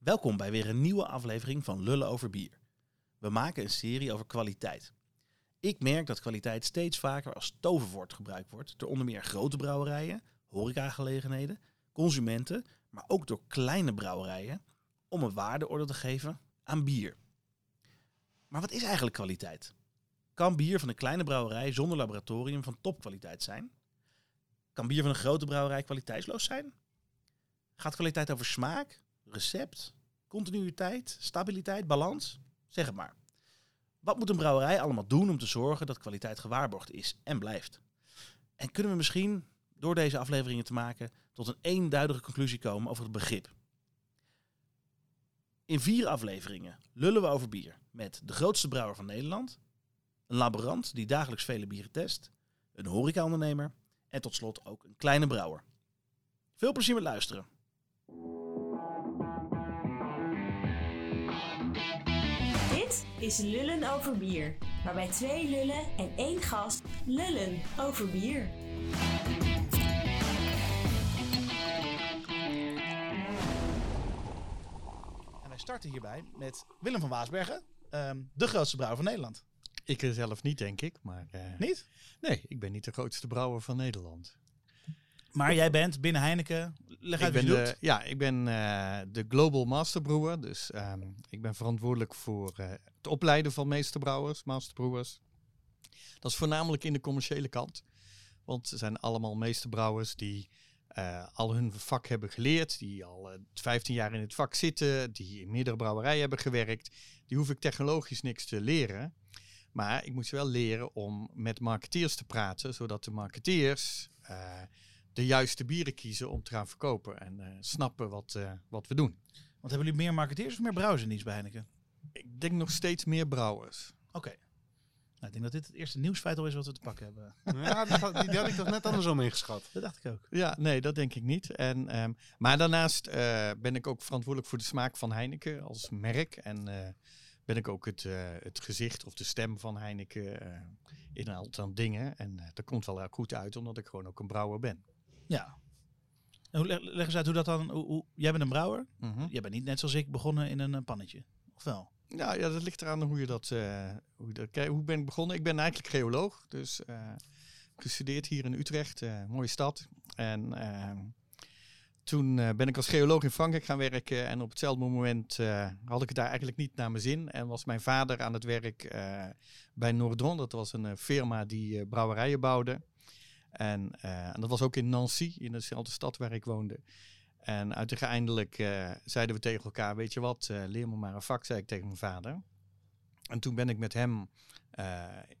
Welkom bij weer een nieuwe aflevering van Lullen over bier. We maken een serie over kwaliteit. Ik merk dat kwaliteit steeds vaker als toverwoord gebruikt wordt door onder meer grote brouwerijen, horecagelegenheden, consumenten, maar ook door kleine brouwerijen om een waardeorde te geven aan bier. Maar wat is eigenlijk kwaliteit? Kan bier van een kleine brouwerij zonder laboratorium van topkwaliteit zijn? Kan bier van een grote brouwerij kwaliteitsloos zijn? Gaat kwaliteit over smaak, recept, continuïteit, stabiliteit, balans? Zeg het maar. Wat moet een brouwerij allemaal doen om te zorgen dat kwaliteit gewaarborgd is en blijft? En kunnen we misschien door deze afleveringen te maken tot een eenduidige conclusie komen over het begrip? In vier afleveringen lullen we over bier met de grootste brouwer van Nederland, een laborant die dagelijks vele bieren test, een horecaondernemer en tot slot ook een kleine brouwer. Veel plezier met luisteren. Dit is Lullen over bier, waarbij twee lullen en één gast lullen over bier. En wij starten hierbij met Willem van Waasbergen, ehm, de grootste brouwer van Nederland. Ik er zelf niet, denk ik. Maar, eh, Niet? Nee, ik ben niet de grootste brouwer van Nederland. Maar jij bent binnen Heineken, leg Ik uit wat ben je de, ja, ik ben eh, de Global Masterbroer. Dus ehm, ik ben verantwoordelijk voor eh, het opleiden van meesterbrouwers, masterbrouwers. Dat is voornamelijk in de commerciële kant. Want ze zijn allemaal meesterbrouwers die eh, al hun vak hebben geleerd. Die al eh, 15 jaar in het vak zitten. Die in meerdere brouwerijen hebben gewerkt. Die hoef ik technologisch niks te leren. Maar ik moet ze wel leren om met marketeers te praten. Zodat de marketeers de juiste bieren kiezen om te gaan verkopen. En eh, snappen wat, eh, wat we doen. Want hebben jullie meer marketeers of meer brouwers in dienst bij Heineken? Ik denk nog steeds meer brouwers. Oké. Nou, ik denk dat dit het eerste nieuwsfeit al is wat we te pakken hebben. Ja, die, had- die had ik toch net andersom ingeschat. Dat dacht ik ook. Ja, nee, dat denk ik niet. En, ehm, maar daarnaast eh, ben ik ook verantwoordelijk voor de smaak van Heineken als merk. En eh, ben ik ook het, eh, het gezicht of de stem van Heineken eh, in een aantal dingen. En eh, dat komt wel erg goed uit, omdat ik gewoon ook een brouwer ben. Ja. En hoe, leg, leg eens uit hoe dat dan... Hoe, hoe- jij bent een brouwer. Mhm. Jij bent niet net zoals ik begonnen in een eh, pannetje. Of wel? Nou ja, dat ligt eraan hoe je dat, eh, hoe je dat. Hoe ben ik begonnen? Ik ben eigenlijk geoloog. Dus eh, gestudeerd hier in Utrecht, eh, mooie stad. En ehm, toen ben ik als geoloog in Frankrijk gaan werken. En op hetzelfde moment had ik het daar eigenlijk niet naar mijn zin. En was mijn vader aan het werk bij Nordron. Dat was een firma die brouwerijen bouwde. En, eh, en dat was ook in Nancy, in dezelfde stad waar ik woonde. En uiteindelijk eh, zeiden we tegen elkaar, weet je wat, eh, leer me maar een vak, zei ik tegen mijn vader. En toen ben ik met hem,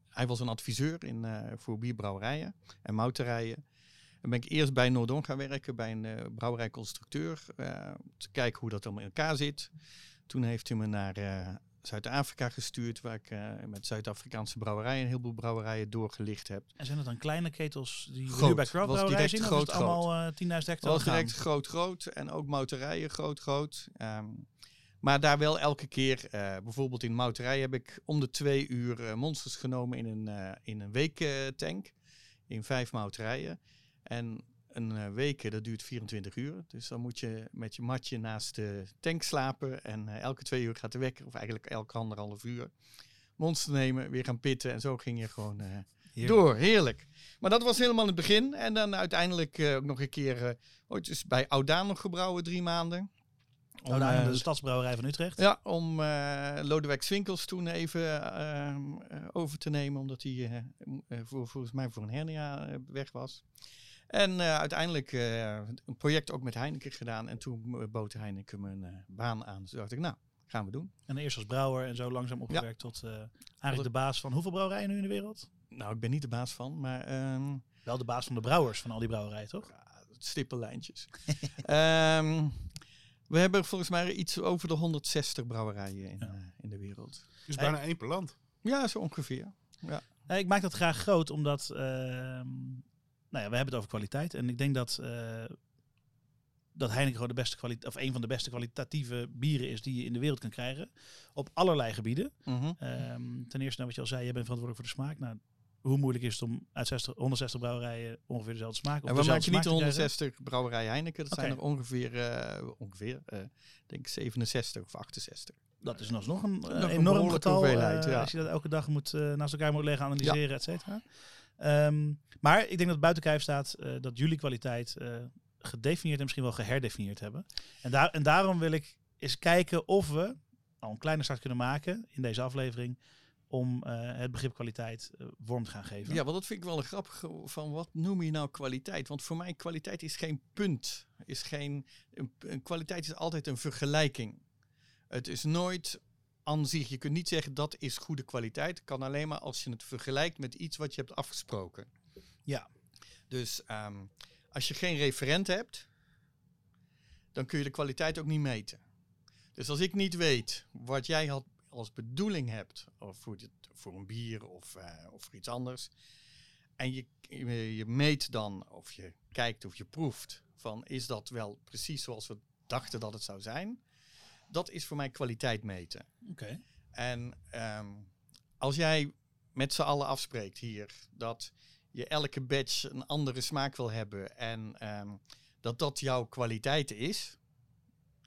hij was een adviseur in, voor bierbrouwerijen en mouterijen. En ben ik eerst bij Noordon gaan werken, bij een eh, brouwerijconstructeur, om te kijken hoe dat allemaal in elkaar zit. Toen heeft hij me naar Zuid-Afrika gestuurd, waar ik eh, met Zuid-Afrikaanse brouwerijen een heleboel brouwerijen doorgelicht heb. En zijn dat dan kleine ketels die Groot. nu bij Craft Was Brouwerij direct zien? Het groot, allemaal eh 10.000 hectare was direct groot, groot. En ook mouterijen groot, groot. Ehm, maar daar wel elke keer, eh, bijvoorbeeld in mouterij heb ik om de twee uur monsters genomen in een, in een weektank. in vijf mouterijen. En een eh, week, dat duurt 24 uur. Dus dan moet je met je matje naast de tank slapen. En eh, elke twee uur gaat de wekker, of eigenlijk elke anderhalf uur. Monster nemen, weer gaan pitten. En zo ging je gewoon eh, Heerlijk. door. Heerlijk. Maar dat was helemaal het begin. En dan uiteindelijk ook nog een keer ooit eens bij Oudaan nog gebrouwen, drie maanden. Eh, de stadsbrouwerij van Utrecht. ja, om eh Lodewijk Swinkels toen even over te nemen, omdat hij voor, volgens mij voor een hernia weg was. En eh, uiteindelijk eh, een project ook met Heineken gedaan. En toen eh, bood Heineken me een eh, baan aan. Dus dacht ik, nou, gaan we doen. En eerst als brouwer en zo langzaam opgewerkt tot eh, eigenlijk de baas van hoeveel brouwerijen nu in de wereld? Nou, ik ben niet de baas van, maar ehm, Wel de baas van de brouwers van al die brouwerijen, toch? stippenlijntjes. Ehm, we hebben volgens mij iets over de 160 brouwerijen in, Ja. eh, in de wereld. Dus bijna één per land. Ja, zo ongeveer. Ja. Ja, ik maak dat graag groot, omdat ehm, nou ja, we hebben het over kwaliteit. En ik denk dat, eh, dat Heineken gewoon de beste kwaliteit, of een van de beste kwalitatieve bieren is die je in de wereld kan krijgen. Op allerlei gebieden. Mhm. Ehm, ten eerste, nou, wat je al zei, jij bent verantwoordelijk voor de smaak. Nou, hoe moeilijk is het om uit 60, 160 brouwerijen ongeveer dezelfde smaak. of En we maken niet smaak te krijgen? 160 brouwerij Heineken. Dat zijn er ongeveer, eh, ongeveer eh, denk ik 67 of 68. Dat is alsnog een, Nog een enorm getal. ja. Als je dat elke dag moet, naast elkaar moet leggen, analyseren, et cetera. Ehm, maar ik denk dat buiten kijf staat eh, dat jullie kwaliteit eh, gedefinieerd en misschien wel geherdefinieerd hebben. En, daar, en daarom wil ik eens kijken of we al een kleine start kunnen maken in deze aflevering om eh, het begrip kwaliteit eh, vorm te gaan geven. Ja, want dat vind ik wel een grappig van wat noem je nou kwaliteit? Want voor mij kwaliteit is geen punt. Is geen, een, een kwaliteit is altijd een vergelijking. Het is nooit aan zich. Je kunt niet zeggen dat is goede kwaliteit. Het kan alleen maar als je het vergelijkt met iets wat je hebt afgesproken. Ja. Dus ehm, als je geen referent hebt, dan kun je de kwaliteit ook niet meten. Dus als ik niet weet wat jij had als bedoeling hebt, of voor, dit, voor een bier of, eh, of voor iets anders, en je, je, je meet dan, of je kijkt of je proeft, van is dat wel precies zoals we dachten dat het zou zijn, dat is voor mij kwaliteit meten. Oké. En ehm, als jij met z'n allen afspreekt hier dat je elke batch een andere smaak wil hebben en ehm, dat dat jouw kwaliteit is,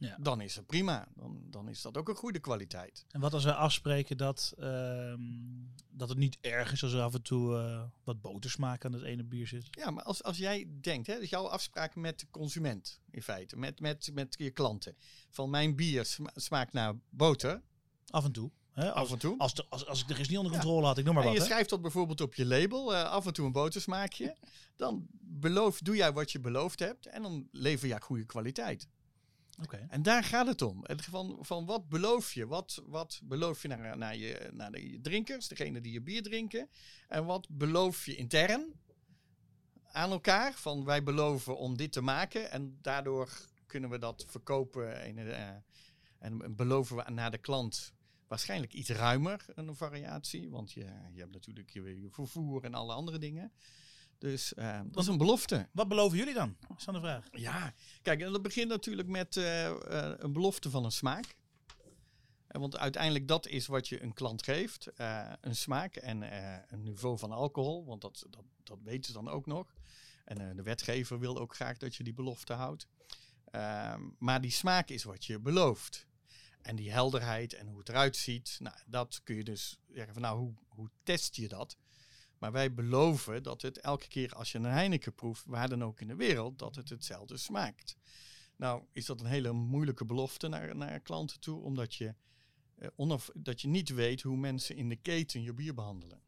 Ja. dan is het prima. Dan, dan is dat ook een goede kwaliteit. En wat als we afspreken dat, ehm, dat het niet erg is als er af en toe eh, wat botersmaak aan het ene bier zit? Ja, maar als, als jij denkt, hè, dus jouw afspraak met de consument in feite, met, met, met je klanten, van mijn bier sma- smaakt naar boter, Af en toe. Hè? Als, af en toe. als, de, als, als ik de rest niet onder Ja. controle had, ik noem maar En wat. je hè? schrijft dat bijvoorbeeld op je label, eh, af en toe een botersmaakje. Dan beloof, doe jij wat je beloofd hebt en dan lever je goede kwaliteit. En daar gaat het om. Van, van wat beloof je? Wat, wat beloof je naar, naar, je, naar de drinkers, degene die je bier drinken? En wat beloof je intern aan elkaar? Van wij beloven om dit te maken en daardoor kunnen we dat verkopen en, eh, en beloven we naar de klant waarschijnlijk iets ruimer een variatie. Want je, je hebt natuurlijk je, je vervoer en alle andere dingen. Dus eh, dat is een belofte. Wat beloven jullie dan? Is dan de vraag. Ja, kijk, en dat begint natuurlijk met eh, eh, een belofte van een smaak. Eh, want uiteindelijk dat is wat je een klant geeft. een smaak en een niveau van alcohol. Want dat, dat, dat weten ze dan ook nog. En de wetgever wil ook graag dat je die belofte houdt. Ehm, maar die smaak is wat je belooft. En die helderheid en hoe het eruit ziet. Nou, dat kun je dus zeggen van nou, hoe, hoe test je dat? Maar wij beloven dat het elke keer als je een Heineken proeft, waar dan ook in de wereld, dat het hetzelfde smaakt. Nou, is dat een hele moeilijke belofte naar, naar klanten toe, omdat je, eh, onaf, dat je niet weet hoe mensen in de keten je bier behandelen.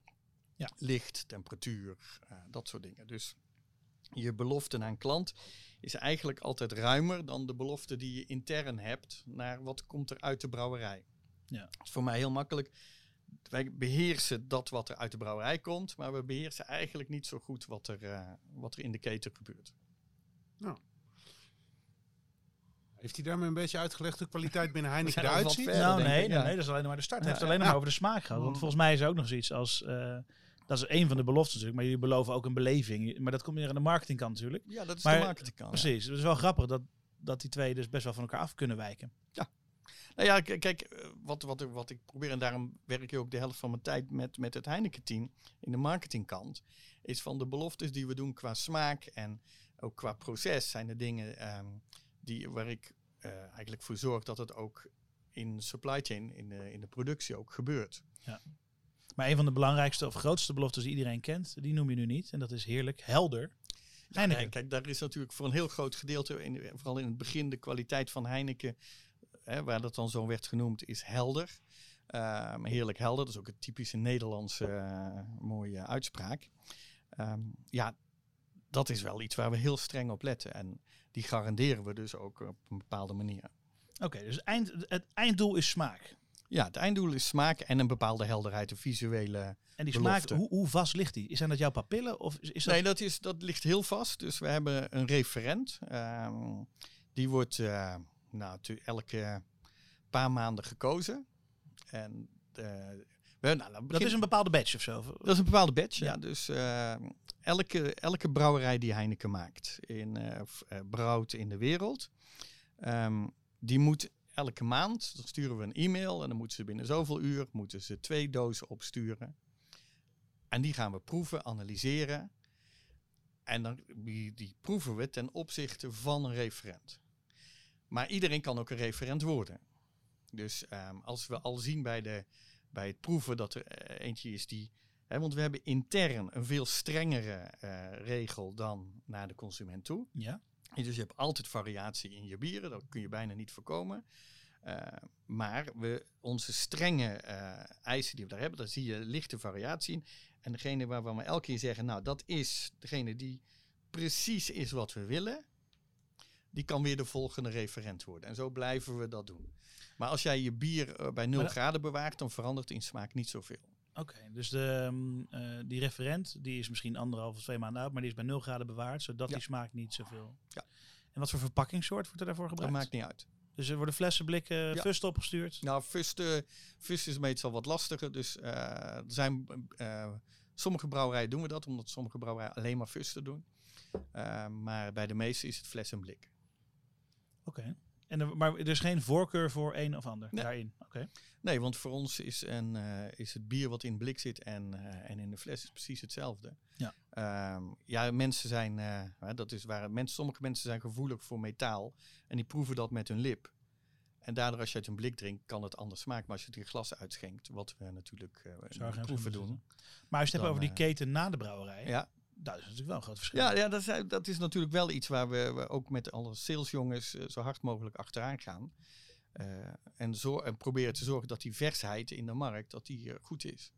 Ja. Licht, temperatuur, eh, dat soort dingen. Dus je belofte naar een klant is eigenlijk altijd ruimer dan de belofte die je intern hebt naar wat komt er uit de brouwerij. Ja. Dat is voor mij heel makkelijk. Wij beheersen dat wat er uit de brouwerij komt, maar we beheersen eigenlijk niet zo goed wat er, eh, wat er in de keten gebeurt. Heeft hij daarmee een beetje uitgelegd hoe kwaliteit binnen Heineken eruit ziet? nou, nee, ik, nee, ja. nee, dat is alleen maar de start. Het Ja. heeft alleen Ja. maar over de smaak gehad. Want Mm. volgens mij is er ook nog zoiets als... eh, dat is een van de beloftes natuurlijk, maar jullie beloven ook een beleving. Maar dat komt meer aan de marketingkant natuurlijk. Ja, dat is Maar- de marketingkant. ja. Precies. Het is wel grappig dat, dat die twee dus best wel van elkaar af kunnen wijken. Nou ja, kijk, eh, wat, wat, ik- wat ik probeer, en daarom werk ik ook de helft van mijn tijd met, met het Heineken-team in de marketingkant, is van de beloftes die we doen qua smaak en ook qua proces, zijn de dingen ehm, die, waar ik eh, eigenlijk voor zorg dat het ook in supply chain, in de, in de productie ook gebeurt. Maar een van de belangrijkste of grootste beloftes die iedereen kent, die noem je nu niet. En dat is heerlijk helder. Heineken. Ja, kijk, daar is natuurlijk voor een heel groot gedeelte, in, vooral in het begin, de kwaliteit van Heineken, hè, waar dat dan zo werd genoemd, is helder. Ehm, heerlijk helder, dat is ook een typische Nederlandse eh, mooie uitspraak. Ehm, ja, dat is wel iets waar we heel streng op letten. En die garanderen we dus ook op een bepaalde manier. Oké, dus het, eind, het einddoel is smaak. Ja, het einddoel is smaak en een bepaalde helderheid, een visuele En die smaak, hoe, hoe vast ligt die? Zijn dat jouw papillen? Of is, is dat... Nee, dat, is, dat ligt heel vast. Dus we hebben een referent. ehm, die wordt eh, nou, elke paar maanden gekozen. En eh, we, nou, dat is een bepaalde badge of zo? dat is een bepaalde badge. Ja. Ja. Dus eh, elke, elke brouwerij die Heineken maakt, in, eh, brouwt in de wereld, ehm, die moet elke maand, dan sturen we een e-mail en dan moeten ze binnen zoveel uur moeten ze twee dozen opsturen. En die gaan we proeven, analyseren. En dan, die, die proeven we ten opzichte van een referent. Maar iedereen kan ook een referent worden. Dus ehm, als we al zien bij, de, bij het proeven dat er eh, eentje is die. Hè, want we hebben intern een veel strengere eh, regel dan naar de consument toe. Ja. En Dus je hebt altijd variatie in je bieren, dat kun je bijna niet voorkomen. Eh, maar we, onze strenge eh, eisen die we daar hebben, daar zie je lichte variatie in. En degene waarvan we elke keer zeggen, nou dat is degene die precies is wat we willen, die kan weer de volgende referent worden. En zo blijven we dat doen. Maar als jij je bier eh, bij 0 Maar dat- graden bewaart, dan verandert in smaak niet zoveel. Oké, dus de, mm, eh, die referent die is misschien anderhalf of twee maanden oud, maar die is bij 0 graden bewaard, zodat Ja. die smaak niet zoveel. Ja. En wat voor verpakkingssoort wordt er daarvoor Dat gebruikt? maakt niet uit. Dus er worden flessen, blikken, Ja. opgestuurd. Nou, eh, fust is meestal wat lastiger. Dus eh, er zijn sommige brouwerijen doen we dat, omdat sommige brouwerijen alleen maar fusten doen. Maar bij de meeste is het fles en blik. Oké. En maar er is geen voorkeur voor een of ander Nee. daarin. Oké. Nee, want voor ons is, een, eh, is het bier wat in blik zit en, eh, en in de fles is precies hetzelfde. Ja. Ehm, ja, mensen zijn, eh, dat is waar mensen, sommige mensen zijn gevoelig voor metaal en die proeven dat met hun lip. En daardoor als je uit een blik drinkt, kan het anders smaken. Maar als je het in glas uitschenkt, wat we natuurlijk proeven doen. Maar als je het hebt over die keten na de brouwerij, Ja, dat is natuurlijk wel een groot verschil. Ja, ja dat, is, dat is natuurlijk wel iets waar we, we ook met alle salesjongens eh, zo hard mogelijk achteraan gaan. Eh, en, zo, en proberen te zorgen dat die versheid in de markt dat die, eh, goed is.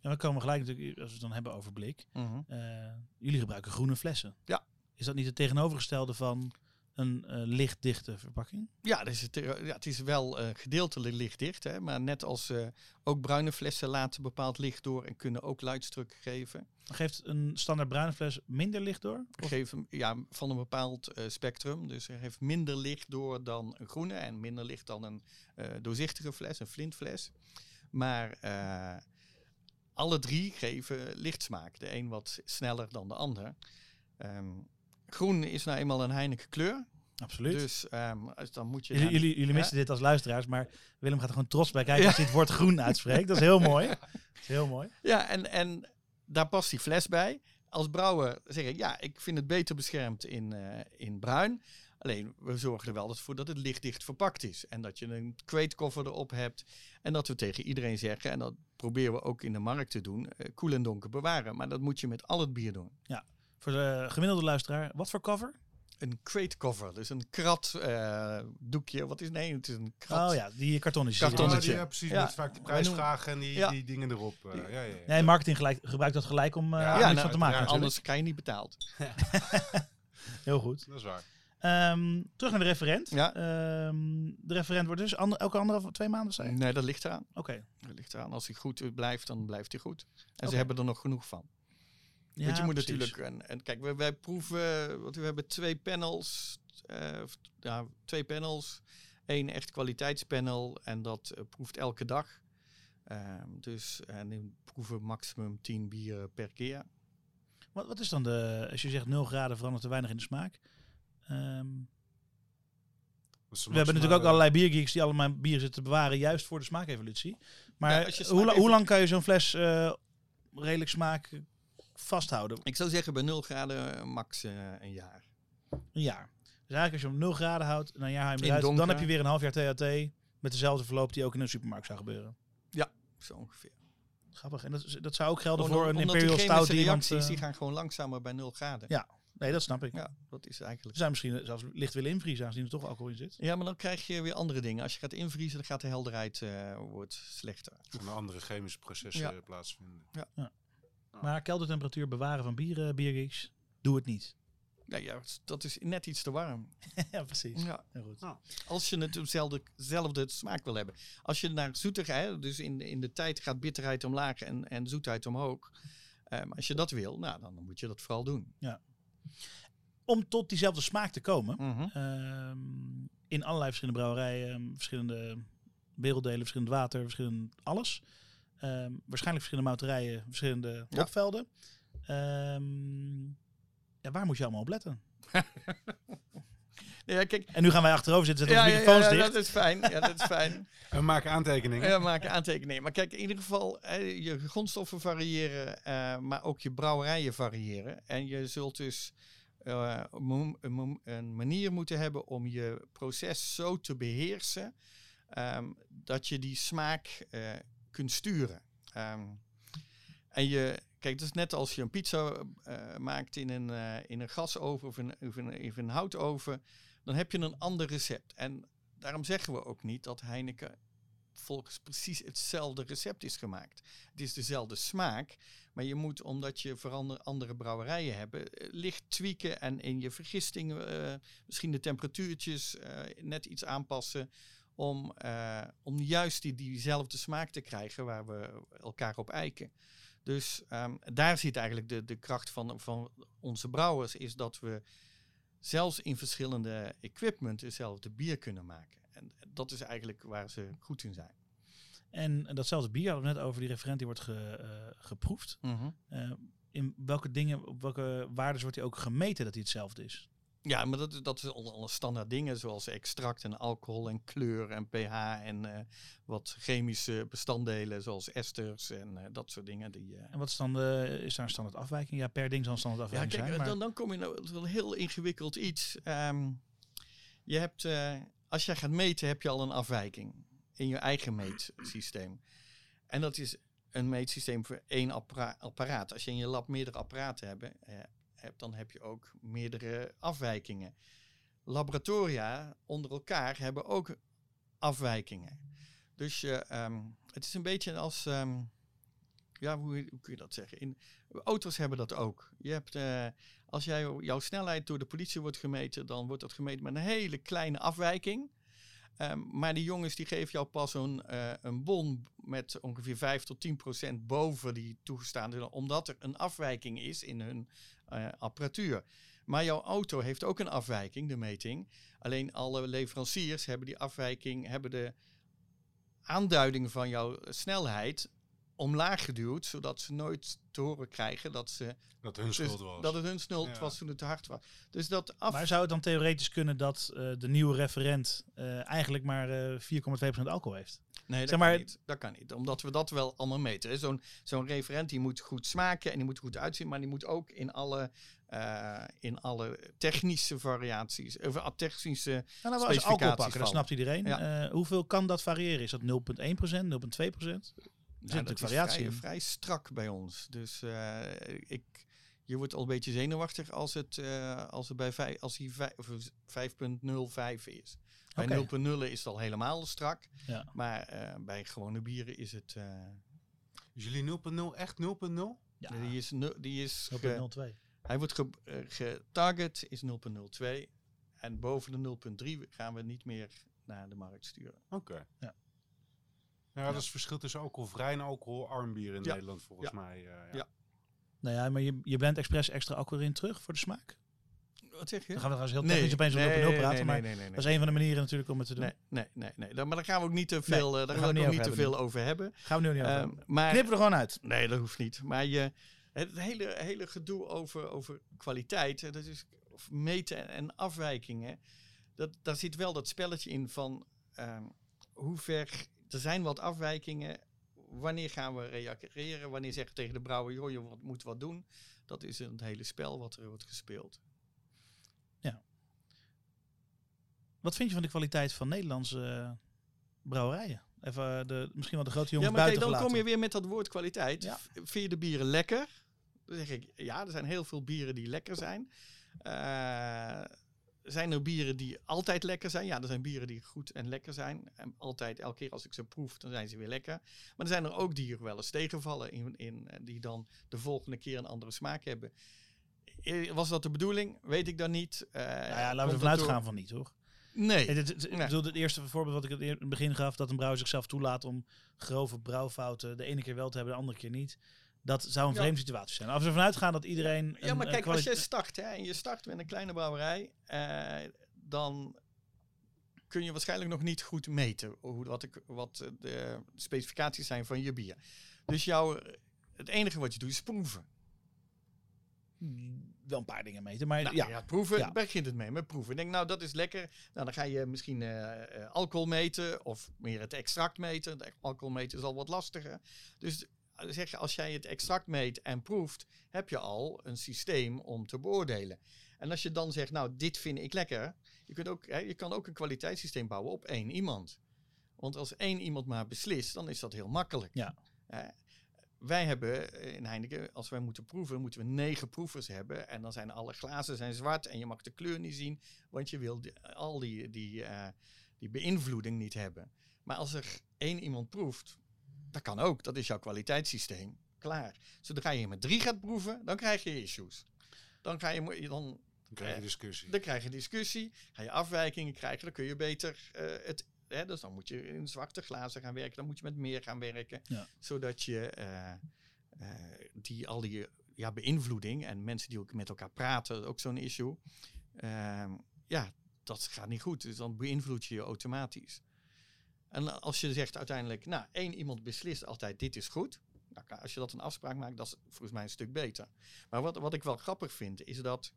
En we komen gelijk natuurlijk, als we het dan hebben over blik. Mhm. jullie gebruiken groene flessen. Ja. Is dat niet het tegenovergestelde van een eh, lichtdichte verpakking? Ja, dus het, eh, ja, het is wel eh, gedeeltelijk lichtdicht, hè, maar net als ook bruine flessen laten bepaald licht door en kunnen ook luidstruk geven. Geeft een standaard bruine fles minder licht door? Geven ja, van een bepaald spectrum. Dus er heeft minder licht door dan een groene en minder licht dan een doorzichtige fles, een flintfles. Maar alle drie geven lichtsmaak. De een wat sneller dan de ander. Ehm, groen is nou eenmaal een Heineken kleur. Absoluut. Dus ehm, dan moet je... jullie, jullie, jullie Ja. missen dit als luisteraars, maar Willem gaat er gewoon trots bij kijken Ja. als hij het woord groen uitspreekt. Dat is heel mooi. Dat is heel mooi. Ja, en, en daar past die fles bij. Als brouwer zeggen, ja, ik vind het beter beschermd in, eh, in bruin. Alleen, we zorgen er wel voor dat het lichtdicht verpakt is. En dat je een kweetkoffer erop hebt. En dat we tegen iedereen zeggen, en dat proberen we ook in de markt te doen, eh, koel en donker bewaren. Maar dat moet je met al het bier doen. Voor de gemiddelde luisteraar, wat voor cover? Een kweetkoffer, dus een krat eh, doekje. Wat is nee, het is een krat. Oh ja, die kartonnetjes. Kartonnetje. Ja, precies. Ja. Met vaak noemen- prijsvragen en die, Ja. die dingen erop. eh, ja, ja, ja. Nee, marketing gelijk, gebruikt dat gelijk om eh Ja, iets nou, van te maken. anders krijg je niet betaald. Heel goed. Dat is waar. Ehm, terug naar de referent. Ja. Ehm, de referent wordt dus ander, elke andere twee maanden, zei je? Nee, dat ligt eraan. Oké. Dat ligt eraan. Als hij goed blijft, dan blijft hij goed. En ze hebben er nog genoeg van. Ja, Want je moet precies. natuurlijk. En, en kijk, we, wij proeven. Want we hebben twee panels. eh, ja, twee panels. Eén echt kwaliteitspanel. En dat eh, proeft elke dag. Ehm, dus en we proeven maximum 10 bieren per keer. Wat, wat is dan de, als je zegt 0 graden verandert te weinig in de smaak? Ehm, we hebben natuurlijk ook allerlei biergeeks die allemaal bier zitten te bewaren, juist voor de smaakevolutie. Maar Ja, hoe, smaak hoe even- lang kan je zo'n fles eh, redelijk smaak vasthouden? Ik zou zeggen bij 0 graden eh, max eh, een jaar. Een jaar. Dus eigenlijk als je hem 0 graden houdt en een jaar haal je hem In eruit, dan heb je weer een half jaar THT met dezelfde verloop die ook in een supermarkt zou gebeuren. Zo ongeveer. Grappig. En dat, is- dat zou ook gelden voor een Imperial die Stout die reacties eh, die gaan gewoon langzamer bij 0 graden. Ja. Nee, dat snap ik. Ja, dat is Ze eigenlijk. zijn misschien zelfs licht willen invriezen aangezien er toch alcohol in zit. Ja, maar dan krijg je weer andere dingen. Als je gaat invriezen, dan gaat de helderheid eh, wordt slechter. Van andere chemische processen Ja. eh, plaatsvinden. Maar keldertemperatuur bewaren van bieren, biergeeks, doe het niet. Nee, ja, dat is net iets te warm. ja, precies. Ja. Goed. Ja. Als je het dezelfde, dezelfde smaak wil hebben. Als je naar zoetigheid, dus in, in de tijd gaat bitterheid omlaag en, en zoetheid omhoog. Ehm, als je dat wil, nou, dan moet je dat vooral doen. Om tot diezelfde smaak te komen, Mhm. ehm, in allerlei verschillende brouwerijen, ehm, verschillende werelddelen, verschillend water, verschillend alles. Ehm, waarschijnlijk verschillende mouterijen, verschillende Ja. opvelden. Ehm, ja, waar moet je allemaal op letten? Ja, kijk, En nu gaan wij achterover zitten, zetten ja, onze ja, ja, microfoons ja, dicht. dat is fijn. Ja, dat is fijn. En we maken aantekeningen. Ja, maken aantekeningen. Maar kijk, in ieder geval, hè, je grondstoffen variëren, eh, maar ook je brouwerijen variëren. En je zult dus eh, een manier moeten hebben om je proces zo te beheersen ehm, dat je die smaak eh, kunt sturen. Ehm, en je, kijk, is net als je een pizza eh, maakt in een, eh, in een gasoven of een, of, een, of een houtoven, dan heb je een ander recept. En daarom zeggen we ook niet dat Heineken volgens precies hetzelfde recept is gemaakt. Het is dezelfde smaak, maar je moet, omdat je verander, andere brouwerijen hebben, eh, licht tweaken en in je vergisting misschien de temperatuurtjes net iets aanpassen om, eh, om juist die, diezelfde smaak te krijgen waar we elkaar op eiken. Dus ehm, daar zit eigenlijk de, de kracht van, van onze brouwers, is dat we zelfs in verschillende equipment hetzelfde bier kunnen maken. En dat is eigenlijk waar ze goed in zijn. En datzelfde bier hadden we net over, die referent die wordt ge- eh, geproefd. Eh, in welke dingen, op welke waarden wordt die ook gemeten dat hij hetzelfde is? Ja, maar dat, dat is al alle standaard dingen zoals extract en alcohol en kleur en pH en eh, wat chemische bestanddelen zoals esters en eh, dat soort dingen. Die, eh, En wat is dan de, is daar een standaard afwijking? Ja, per ding zal een standaard Ja, afwijking kijk, zijn. Maar dan, dan kom je nou wel heel ingewikkeld iets. Ehm, je hebt, als jij gaat meten, heb je al een afwijking in je eigen meetsysteem. En dat is een meetsysteem voor één appara- apparaat. Als je in je lab meerdere apparaten hebt, eh, dan heb je ook meerdere afwijkingen. Laboratoria onder elkaar hebben ook afwijkingen. Dus je, ehm, het is een beetje als, ehm, ja, hoe, hoe kun je dat zeggen? In, auto's hebben dat ook. Je hebt, eh, als jij, jouw snelheid door de politie wordt gemeten, dan wordt dat gemeten met een hele kleine afwijking. Ehm, maar die jongens die geven jou pas een, eh, een bon met ongeveer 5 tot 10 procent boven die toegestaande, omdat er een afwijking is in hun eh, apparatuur. Maar jouw auto heeft ook een afwijking, de meting. Alleen alle leveranciers hebben die afwijking, hebben de aanduiding van jouw snelheid omlaag geduwd, zodat ze nooit te horen krijgen dat, ze, Dat hun schuld was. dat het hun Ja. was toen het te hard was. Dus dat af... Maar zou het dan theoretisch kunnen dat eh, de nieuwe referent eh, eigenlijk maar eh 4,2% alcohol heeft? Nee, dat, Zeg maar- kan niet. dat kan niet. Omdat we dat wel allemaal meten. Zo'n zo'n referent die moet goed smaken en die moet goed uitzien. Maar die moet ook in alle, eh, in alle technische variaties, of eh, technische... Nou, nou, als Specificaties alcohol pakken, dat snapt iedereen. Ja. Eh, hoeveel kan dat variëren? Is dat 0,1%, 0,2%? Nou, natuurlijk dat is vrij, in. vrij strak bij ons. Dus eh, ik, je wordt al een beetje zenuwachtig als, het, eh, als, het bij als of 5.05 is. Bij Oké. 0.0 is het al helemaal strak. Ja. Maar eh, bij gewone bieren is het... eh, Is jullie 0.0 echt 0.0? Ja, die is, die is ge- 0,02. Hij wordt ge- eh, getarget, is 0.02. En boven de 0.3 gaan we niet meer naar de markt sturen. Oké. Ja. Ja, dat is het verschil tussen alcoholvrij en alcoholarm bier in Ja. Nederland volgens Ja. mij. eh, ja. Ja. Nou ja, maar je, je blendt expres extra alcohol in terug voor de smaak? Wat zeg je? Dan gaan we trouwens heel technisch opeens op 0,0 praten, nee, maar nee, nee, nee, dat is een van de manieren natuurlijk om het te doen. Nee, nee, nee, Maar daar gaan we ook niet te veel, eh, daar daar gaan we ook niet te veel over hebben. Gaan we nu niet over Ehm, hebben. maar Knippen we er gewoon uit. Nee, dat hoeft niet. Maar je, het hele, hele gedoe over, over kwaliteit, dat is of meten en afwijkingen, dat, daar zit wel dat spelletje in van ehm, hoe ver, er zijn wat afwijkingen, wanneer gaan we reageren, wanneer zeggen we tegen de brouwer, joh, je moet wat doen. Dat is een hele spel wat er wordt gespeeld. Wat vind je van de kwaliteit van Nederlandse eh, brouwerijen? Even eh, de, misschien wel de grote jongens ja, maar kijk, dan kom je weer met dat woord kwaliteit. Ja. Vind je de bieren lekker? Dan zeg ik, ja, er zijn heel veel bieren die lekker zijn. Eh, zijn er bieren die altijd lekker zijn? Ja, er zijn bieren die goed en lekker zijn. En altijd, elke keer als ik ze proef, dan zijn ze weer lekker. Maar er zijn er ook die er wel eens tegenvallen, in, in, die dan de volgende keer een andere smaak hebben. Was dat de bedoeling? Weet ik dan niet. Eh, Nou ja, laten we ervan uitgaan van niet, hoor. Nee. Het, het- het- ik Nee. bedoel, het eerste voorbeeld wat ik in het begin gaf, dat een brouwer zichzelf toelaat om grove brouwfouten de ene keer wel te hebben, de andere keer niet. Dat zou een Ja. vreemde situatie zijn. Als we ervan uitgaan dat iedereen. Ja, maar kijk, als je start hè, en je start met een kleine brouwerij, eh, dan kun je waarschijnlijk nog niet goed meten hoe, wat, ik, wat de specificaties zijn van je bier. Dus jouw, het enige wat je doet is proeven. Wel een paar dingen meten. Maar Nou, ja, ja. proeven, Ja. begint het mee met proeven. Ik denk, nou, dat is lekker. Nou, dan ga je misschien eh, eh, alcohol meten of meer het extract meten. Het alcohol meten is al wat lastiger. Dus eh, zeg je, als jij het extract meet en proeft, heb je al een systeem om te beoordelen. En als je dan zegt, nou, dit vind ik lekker. Je, kunt ook, hè, je kan ook een kwaliteitssysteem bouwen op één iemand. Want als één iemand maar beslist, dan is dat heel makkelijk. Ja. Wij hebben eh, in Heineken, als wij moeten proeven, moeten we negen proevers hebben. En dan zijn alle glazen zijn zwart en je mag de kleur niet zien, want je wil die- al die, die, eh, die beïnvloeding niet hebben. Maar als er één iemand proeft, dat kan ook. Dat is jouw kwaliteitssysteem. Klaar. Zodra je met drie gaat proeven, dan krijg je issues. Dan, ga je, dan, Dan krijg je Eh, discussie. dan krijg je discussie, ga je afwijkingen krijgen, dan kun je beter eh, het. Hè, dus dan moet je in zwarte glazen gaan werken, dan moet je met meer gaan werken, Ja. zodat je eh, eh, die, al die ja, beïnvloeding en mensen die ook met elkaar praten, ook zo'n issue. Ehm, ja, dat gaat niet goed. Dus dan beïnvloed je je automatisch. En als je zegt uiteindelijk, nou, één iemand beslist altijd, dit is goed. Nou, als je dat een afspraak maakt, dat is volgens mij een stuk beter. Maar wat, wat ik wel grappig vind, is dat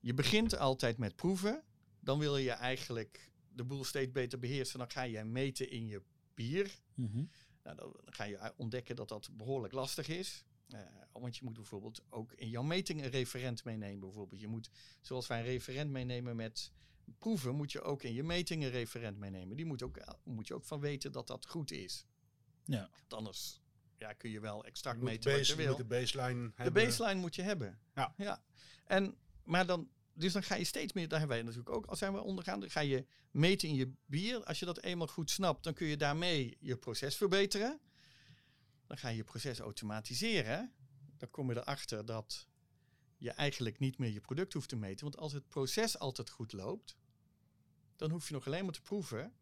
je begint altijd met proeven. Dan wil je eigenlijk de boel steeds beter beheersen. Dan ga je meten in je bier. Mhm. Nou, dan ga je ontdekken dat dat behoorlijk lastig is. Eh, want je moet bijvoorbeeld ook in jouw meting een referent meenemen. Bijvoorbeeld. Je moet, zoals wij een referent meenemen met proeven, moet je ook in je meting een referent meenemen. Die moet, ook, moet je ook van weten dat dat goed is. Ja. Want anders ja, kun je wel extract Je meten base, je je wil. moet de baseline De hebben. baseline moet je hebben. Ja. ja. En, maar dan, dus dan ga je steeds meer, daar hebben wij natuurlijk ook, als zijn we ondergaan, dan ga je meten in je bier. Als je dat eenmaal goed snapt, dan kun je daarmee je proces verbeteren. Dan ga je je proces automatiseren. Dan kom je erachter dat je eigenlijk niet meer je product hoeft te meten. Want als het proces altijd goed loopt, dan hoef je nog alleen maar te proeven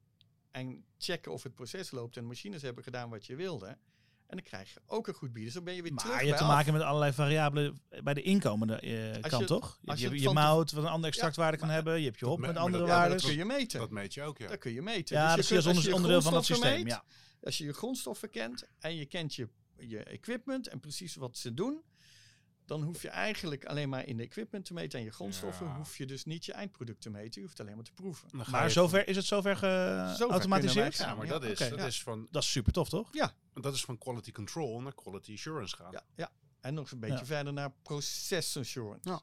en checken of het proces loopt en machines hebben gedaan wat je wilde. En dan krijg je ook een goed bier. Dus dan ben je weer terug Maar je hebt te af. maken met allerlei variabelen bij de inkomende eh, kant, je- toch? Je, je, je mout wat een andere extractwaarde kan maar- hebben. Je hebt je hop me- met maar andere dat- ja, waarden. Dat kun je meten. Dat meet je ook, ja. Dat kun je meten. ja, Dus dat je is kunt- als je onderdeel van dat systeem. meet, Ja. Als je je grondstoffen kent en je kent je, je equipment en precies wat ze doen, dan hoef je eigenlijk alleen maar in de equipment te meten en je grondstoffen. Ja. hoef je dus niet je eindproduct te meten. Je hoeft alleen maar te proeven. Maar zover, is het zover geautomatiseerd? Ja, maar Ja, dat is, dat Ja. is van, Dat is super tof, toch? dat is van quality control naar quality assurance gaan. Ja, ja. En nog een beetje Ja. verder naar process assurance. Ja.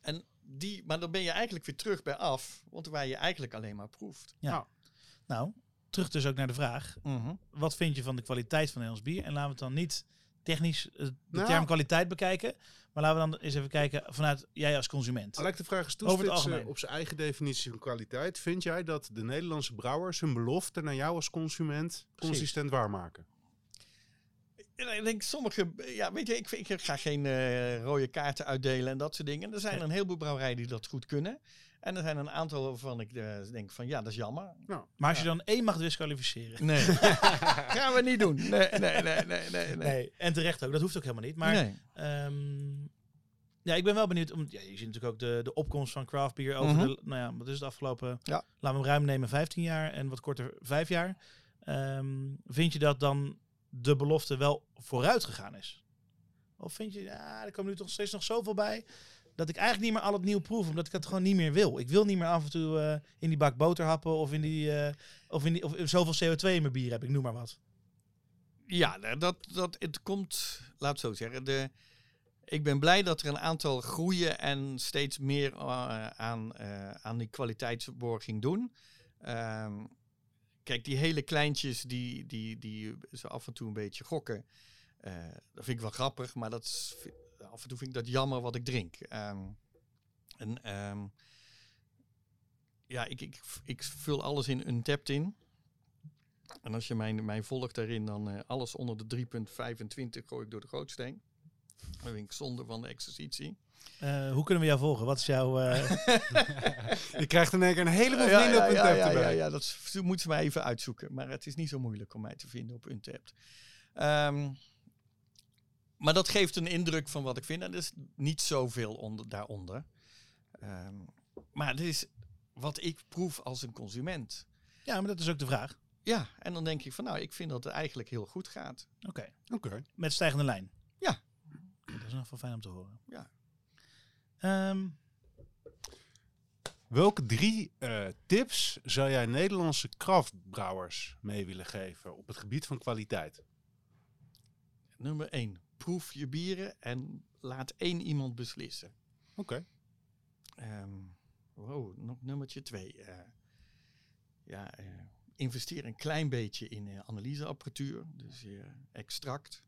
En die, maar dan ben je eigenlijk weer terug bij af, want waar je eigenlijk alleen maar proeft. Nou, terug dus ook naar de vraag. Wat vind je van de kwaliteit van Nederlands bier? En laten we het dan niet technisch eh, de Nou. term kwaliteit bekijken. Maar laten we dan eens even kijken vanuit jij als consument. Laat ik de vraag eens toespitsen op zijn eigen definitie van kwaliteit. Vind jij dat de Nederlandse brouwers hun belofte naar jou als consument consistent waarmaken? Ja, Ik denk sommige, ja, weet je, ik, ik ga geen eh, rode kaarten uitdelen en dat soort dingen. Er zijn een heleboel brouwerijen die dat goed kunnen. En er zijn een aantal waarvan ik eh, denk van ja, dat is jammer. Maar als je dan één mag disqualificeren. Nee, gaan we niet doen. Nee, nee, nee, nee, nee. nee. En terecht ook, dat hoeft ook helemaal niet. Maar nee. Ehm, ja, ik ben wel benieuwd. Om, ja, je ziet natuurlijk ook de, de opkomst van craft beer over Mhm. de, nou ja, wat is het afgelopen, Ja. laten we hem ruim nemen, 15 jaar en wat korter 5 jaar. Ehm, vind je dat dan de belofte wel vooruit gegaan is? Of vind je, ja, er komen nu toch steeds nog zoveel bij, dat ik eigenlijk niet meer al het nieuw proef, omdat ik het gewoon niet meer wil. Ik wil niet meer af en toe eh, in die bak boter happen of in die, eh, of in die, of zoveel CO2 in mijn bier heb, ik noem maar wat. Ja, nou, dat, dat, het komt, laat zo zeggen. De, ik ben blij dat er een aantal groeien en steeds meer eh, aan, aan die kwaliteitsborging doen. Ehm, kijk, die hele kleintjes die, die, die zo af en toe een beetje gokken, dat vind ik wel grappig, maar dat is, af en toe vind ik dat jammer wat ik drink. Ehm, en ehm, ja, ik, ik, ik vul alles in Untapped in. En als je mij, mij volgt daarin, dan eh, alles onder de 3.25 gooi ik door de gootsteen. Dan vind ik zonde van de exercitie. Eh, hoe kunnen we jou volgen? Wat is jouw... eh, Je krijgt in één keer een heleboel ja, vrienden ja, op een ja, ja, ja, erbij. ja, dat moeten ze mij even uitzoeken. Maar het is niet zo moeilijk om mij te vinden op Untapped. Ehm, maar dat geeft een indruk van wat ik vind. En er is niet zoveel onder, daaronder. Ehm, maar het is wat ik proef als een consument. ja, maar dat is ook de vraag. Ja, en dan denk ik van nou, ik vind dat het eigenlijk heel goed gaat. Oké. Oké. Met stijgende lijn. Ja. Dat is nog wel fijn om te horen. Ehm, Welke drie eh, tips zou jij Nederlandse kraftbrouwers mee willen geven op het gebied van kwaliteit? Nummer 1. Proef je bieren en laat één iemand beslissen. Oké. Ehm wow, nog nummertje 2. ja, eh, investeer een klein beetje in eh, analyseapparatuur. Dus eh, extract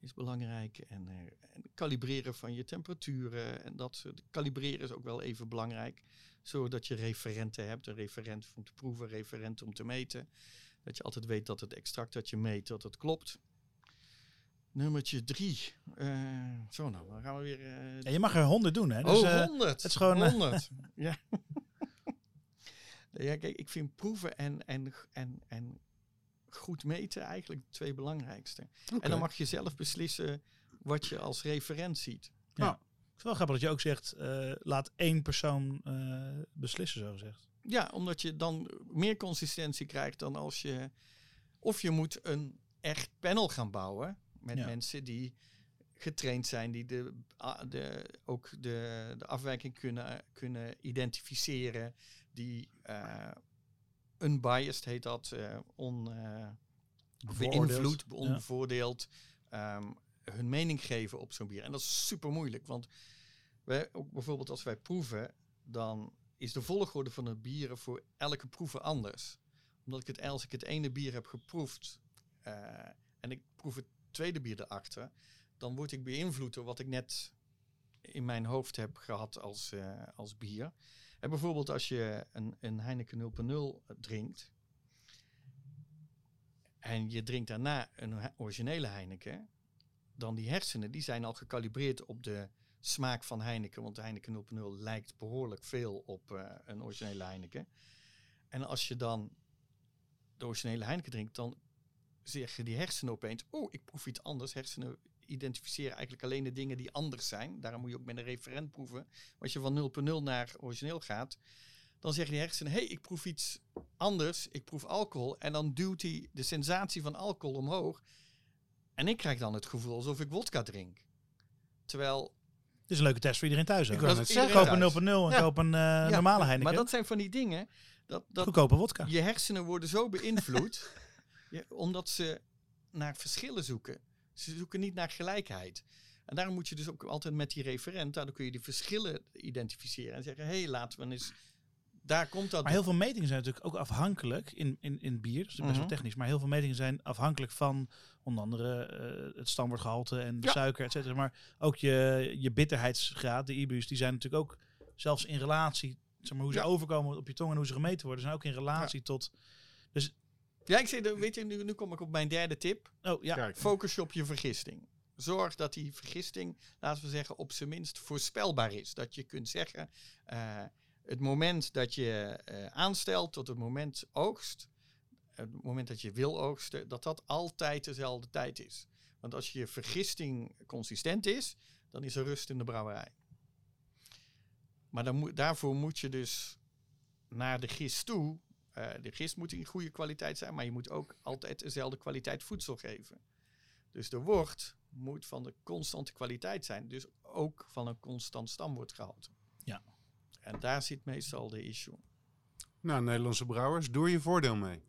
is belangrijk. En, eh, en kalibreren van je temperaturen. En dat soort. Kalibreren is ook wel even belangrijk. Zodat je referenten hebt. Een referent om te proeven, referent om te meten. Dat je altijd weet dat het extract dat je meet, dat het klopt. Nummertje drie. Eh, zo nou, dan gaan we weer... eh, ja, je mag er honderd doen, hè? Dus, oh, eh, 100. het is gewoon, 100. ja. ja, kijk, ik vind proeven en, en, en, en goed meten eigenlijk de twee belangrijkste. En dan mag je zelf beslissen wat je als referent ziet. het is wel grappig dat je ook zegt, eh, laat één persoon eh, beslissen, zo gezegd. Ja, omdat je dan meer consistentie krijgt dan als je... Of je moet een echt panel gaan bouwen met Ja. mensen die getraind zijn, die de, de, ook de, de afwijking kunnen, kunnen identificeren, die uh, unbiased heet dat, eh on, eh, beïnvloed, Ja. onbevoordeeld, ehm, hun mening geven op zo'n bier. En dat is super moeilijk, want wij, ook bijvoorbeeld als wij proeven, dan is de volgorde van de bieren voor elke proeven anders. Omdat ik het, als ik het ene bier heb geproefd eh, en ik proef het tweede bier erachter, dan word ik beïnvloed door wat ik net in mijn hoofd heb gehad als, eh, als bier. En bijvoorbeeld als je een, een Heineken 0.0 drinkt en je drinkt daarna een originele Heineken, dan die hersenen die zijn al gekalibreerd op de smaak van Heineken, want Heineken 0.0 lijkt behoorlijk veel op eh, een originele Heineken. En als je dan de originele Heineken drinkt, dan zeggen die hersenen opeens, oh, ik proef iets anders. Hersenen identificeren eigenlijk alleen de dingen die anders zijn. Daarom moet je ook met een referent proeven. Als je van 0.0 naar origineel gaat, dan zeggen die hersenen, hé, hey, ik proef iets anders. Ik proef alcohol. En dan duwt hij de sensatie van alcohol omhoog. En ik krijg dan het gevoel alsof ik wodka drink. Terwijl Dit is een leuke test voor iedereen thuis. Ik is zeggen. Koop een 0.0 en Ja. koop een eh, Ja, normale Heineken. Maar dat zijn van die dingen. Dat, dat Goedkope wodka. je hersenen worden zo beïnvloed. ja, omdat ze naar verschillen zoeken. Ze zoeken niet naar gelijkheid. En daarom moet je dus ook altijd met die referent, daardoor kun je die verschillen identificeren. En zeggen, hé, hey, laten we eens... Daar komt dat Maar heel veel metingen zijn natuurlijk ook afhankelijk in, in, in bier. Dat is best wel Mhm. technisch. Maar heel veel metingen zijn afhankelijk van onder andere eh, het stamwoordgehalte en de Ja. suiker, et cetera. Maar ook je, je bitterheidsgraad, de IBU's, die zijn natuurlijk ook zelfs in relatie, zeg maar, hoe ze Ja. overkomen op je tong en hoe ze gemeten worden, zijn ook in relatie tot. Ja, ik zeg, weet je, nu, nu kom ik op mijn derde tip. Oh ja, Kijk, Focus je op je vergisting. Zorg dat die vergisting, laten we zeggen, op zijn minst voorspelbaar is. Dat je kunt zeggen, eh, het moment dat je eh, aanstelt tot het moment oogst, het moment dat je wil oogsten, dat dat altijd dezelfde tijd is. Want als je vergisting consistent is, dan is er rust in de brouwerij. Maar dan moet, daarvoor moet je dus naar de gist toe. Eh, de gist moet in goede kwaliteit zijn, maar je moet ook altijd dezelfde kwaliteit voedsel geven. Dus de wort moet van de constante kwaliteit zijn, dus ook van een constant stamwoordgehalte. Ja. En daar zit meestal de issue. nou, Nederlandse brouwers, doe je voordeel mee.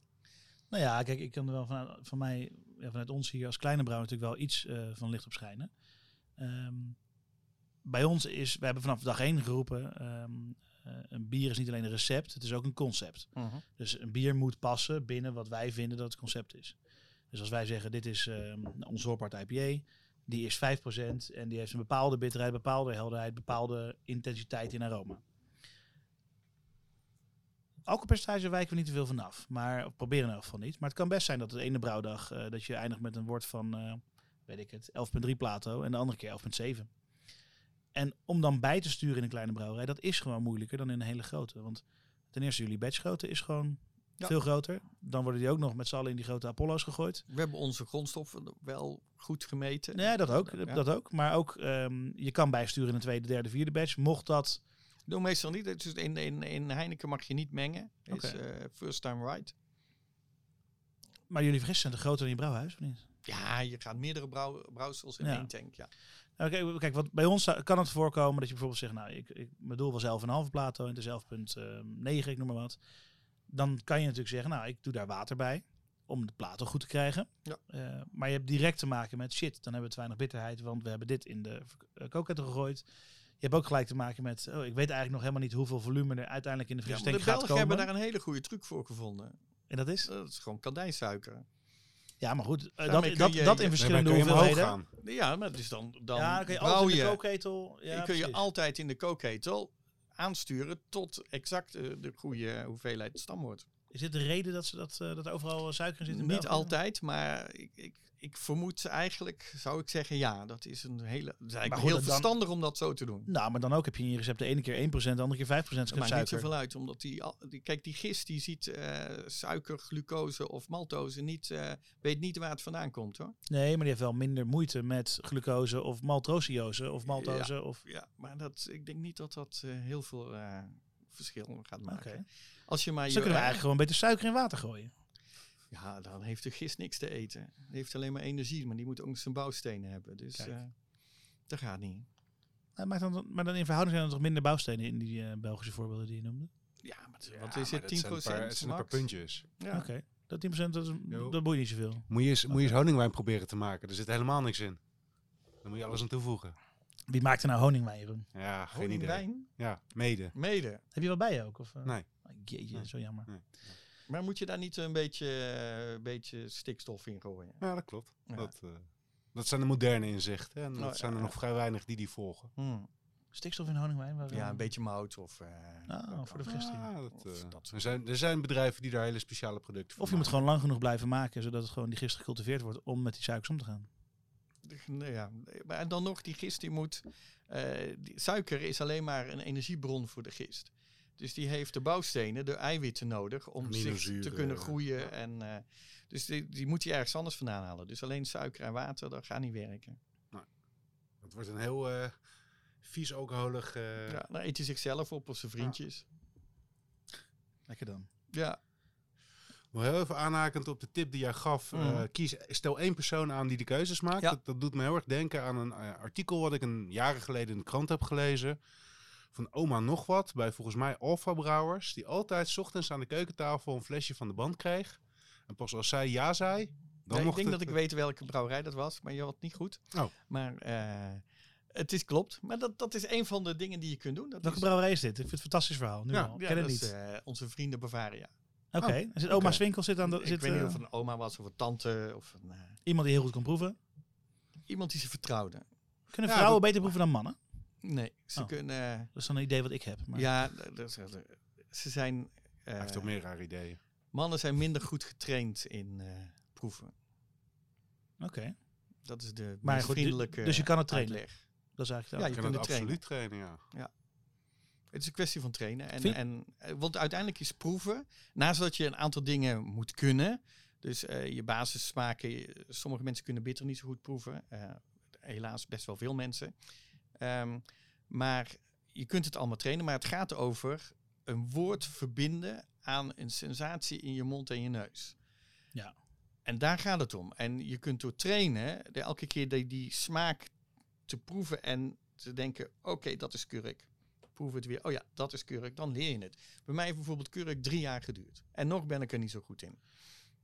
Nou ja, kijk, ik kan er wel vanuit, van mij, ja, vanuit ons hier als kleine brouwer natuurlijk wel iets eh, van licht op schijnen. Ehm, bij ons is, we hebben vanaf dag één geroepen, ehm, eh, een bier is niet alleen een recept, het is ook een concept. Dus een bier moet passen binnen wat wij vinden dat het concept is. Dus als wij zeggen, dit is ehm onze Horpart IPA, die is 5% en die heeft een bepaalde bitterheid, bepaalde helderheid, bepaalde intensiteit in aroma. Alcoholpercentage wijken we niet te veel vanaf, maar proberen in elk geval niet. Maar het kan best zijn dat de ene brouwdag eh, dat je eindigt met een woord van, eh, weet ik het, 11,3 plato en de andere keer 11,7. En om dan bij te sturen in een kleine brouwerij, dat is gewoon moeilijker dan in een hele grote. Want ten eerste, jullie batchgrootte is gewoon Ja. veel groter. Dan worden die ook nog met z'n allen in die grote Apollo's gegooid. We hebben onze grondstoffen wel goed gemeten. Nee, dat ook. Ja. Dat ook. Maar ook, ehm, je kan bijsturen in een tweede, derde, vierde batch. Mocht dat... Doe meestal niet. Dus in, in, in Heineken mag je niet mengen. Is Oké. eh, first time right. Maar jullie vergissen zijn te groter dan je brouwhuis, of niet? Ja, je gaat meerdere brouw, brouwsels in Ja. één tank. Ja. Oké, kijk, wat bij ons kan het voorkomen dat je bijvoorbeeld zegt, nou, ik, ik bedoel wel zelf een halve plato en de zelfpunt eh 9, ik noem maar wat. Dan kan je natuurlijk zeggen, nou, ik doe daar water bij om de plato goed te krijgen. Ja. Eh, maar je hebt direct te maken met shit, dan hebben we te weinig bitterheid, want we hebben dit in de uh, kookketel gegooid. Je hebt ook gelijk te maken met, oh, ik weet eigenlijk nog helemaal niet hoeveel volume er uiteindelijk in de Ja, de tank gaat Belgen komen. hebben daar een hele goede truc voor gevonden. En dat is? Dat is gewoon kandijsuiker. Ja, maar goed, eh, dat, dat, je- dat in verschillende hoeveelheden. gaan. Ja, maar dus dan, dan ja, dan kun je altijd in de kookketel. Ja, die kun je altijd in de kookketel aansturen tot exact eh, de goede hoeveelheid stam wordt. Is dit de reden dat, ze dat, eh, dat er overal suiker in zit? in Niet België? altijd, maar ik, ik, ik vermoed eigenlijk, zou ik zeggen, ja, dat is een hele. Het is eigenlijk goed, heel dan- verstandig om dat zo te doen. Nou, maar dan ook heb je in je recept de ene keer 1%, de andere keer 5% Dat maakt suiker. niet zoveel uit, omdat die, die kijk, die gist die ziet eh, suiker, glucose of maltose niet, eh, weet niet waar het vandaan komt hoor. Nee, maar die heeft wel minder moeite met glucose of maltosiose of maltose. Of... Ja, maar dat, ik denk niet dat dat eh, heel veel verschil gaat maken. Oké. Als je maar je, kunnen we eigenlijk gewoon beter suiker in water gooien. Ja, dan heeft de gist niks te eten. Die heeft alleen maar energie, maar die moet ook nog zijn bouwstenen hebben. Dus eh, dat gaat niet. Nou, maar, dan, maar dan in verhouding zijn er toch minder bouwstenen in die eh, Belgische voorbeelden die je noemde? Ja, maar het is, Ja, wat is maar het? dat 10 zijn een paar- Het zijn een paar puntjes. Ja. Oké, dat 10% dat, is, Jo. dat boeit niet zoveel. Moet je, eens, moet je eens honingwijn proberen te maken. Er zit helemaal niks in. Dan moet je alles aan toevoegen. Wie maakt er nou honingwijn, Jeroen? Ja, geen idee. Honingwijn? Ja, mede. Mede. Heb je wat bij je ook? Of, eh? Nee. Oh, Jeetje, Nee. zo jammer. Maar moet je daar niet een beetje, eh, beetje stikstof in gooien? Ja, dat klopt. Ja. Dat, eh, dat zijn de moderne inzichten. En Oh, dat zijn er ja. nog vrij weinig die die volgen. Hmm. Stikstof in honingwijn? Ja, een beetje mout of... eh, Ah, voor de vergisting. Ja, dat, eh, er, zijn, er zijn bedrijven die daar hele speciale producten voor Of je moet gewoon lang genoeg blijven maken, zodat het gewoon die gist gecultiveerd wordt om met die suikers om te gaan. Nee, ja. Maar en dan nog, die gist die moet... eh, die, suiker is alleen maar een energiebron voor de gist. Dus die heeft de bouwstenen, de eiwitten nodig om zich te kunnen ja. groeien. En, eh, dus die, die moet je ergens anders vandaan halen. Dus alleen suiker en water, dat gaat niet werken. Het wordt een heel eh, vies, alcoholig... eh, ja, dan eet hij zichzelf op of zijn vriendjes. Lekker dan. Ja, Nog heel even aanhakend op de tip die jij gaf. Eh, kies, stel één persoon aan die de keuzes maakt. Ja. Dat, dat doet me heel erg denken aan een artikel wat ik een jaren geleden in de krant heb gelezen. Van oma nog wat, bij volgens mij Alfa Brouwers. Die altijd 's ochtends aan de keukentafel een flesje van de band kreeg. En pas als zij ja zei, dan Ja, ik denk het, dat ik weet welke brouwerij dat was, maar je had het niet goed. Oh. Maar eh, het is klopt. Maar dat, dat is een van de dingen die je kunt doen. Dat Welke is, brouwerij is dit? Ik vind het een fantastisch verhaal. Nu Ja, al. ja, Ken het dat is niet. eh, onze vrienden Bavaria. Oké. Oh, Er zit Oma oké. Swinkel zit aan de, ik zit, weet niet eh, of het een oma was of een tante of een, eh, iemand die heel goed kan proeven. iemand die ze vertrouwde. Kunnen Ja, vrouwen dat- beter proeven dan mannen? Nee, ze Oh. kunnen... eh, Dat is dan een idee wat ik heb. Maar ja, ze zijn... eh, Hij heeft ook meer rare ideeën. mannen zijn minder goed getraind in eh, proeven. Oké. Dat is de Maar goed, vriendelijke dus je kan het trainen? uitleg. Dat is eigenlijk Ja, je Je kan het het trainen. absoluut trainen, ja. Het is een kwestie van trainen. En, en, eh, want uiteindelijk is proeven, naast dat je een aantal dingen moet kunnen, dus eh, je basissmaken, je- sommige mensen kunnen bitter niet zo goed proeven, eh, helaas best wel veel mensen. Ehm, maar je kunt het allemaal trainen, maar het gaat over een woord verbinden aan een sensatie in je mond en je neus. Ja. En daar gaat het om. En je kunt door trainen, de, elke keer die, die smaak te proeven en te denken, oké, dat is kurk. Proef het weer, oh ja, dat is kurk, dan leer je het. Bij mij heeft bijvoorbeeld kurk drie jaar geduurd. En nog ben ik er niet zo goed in.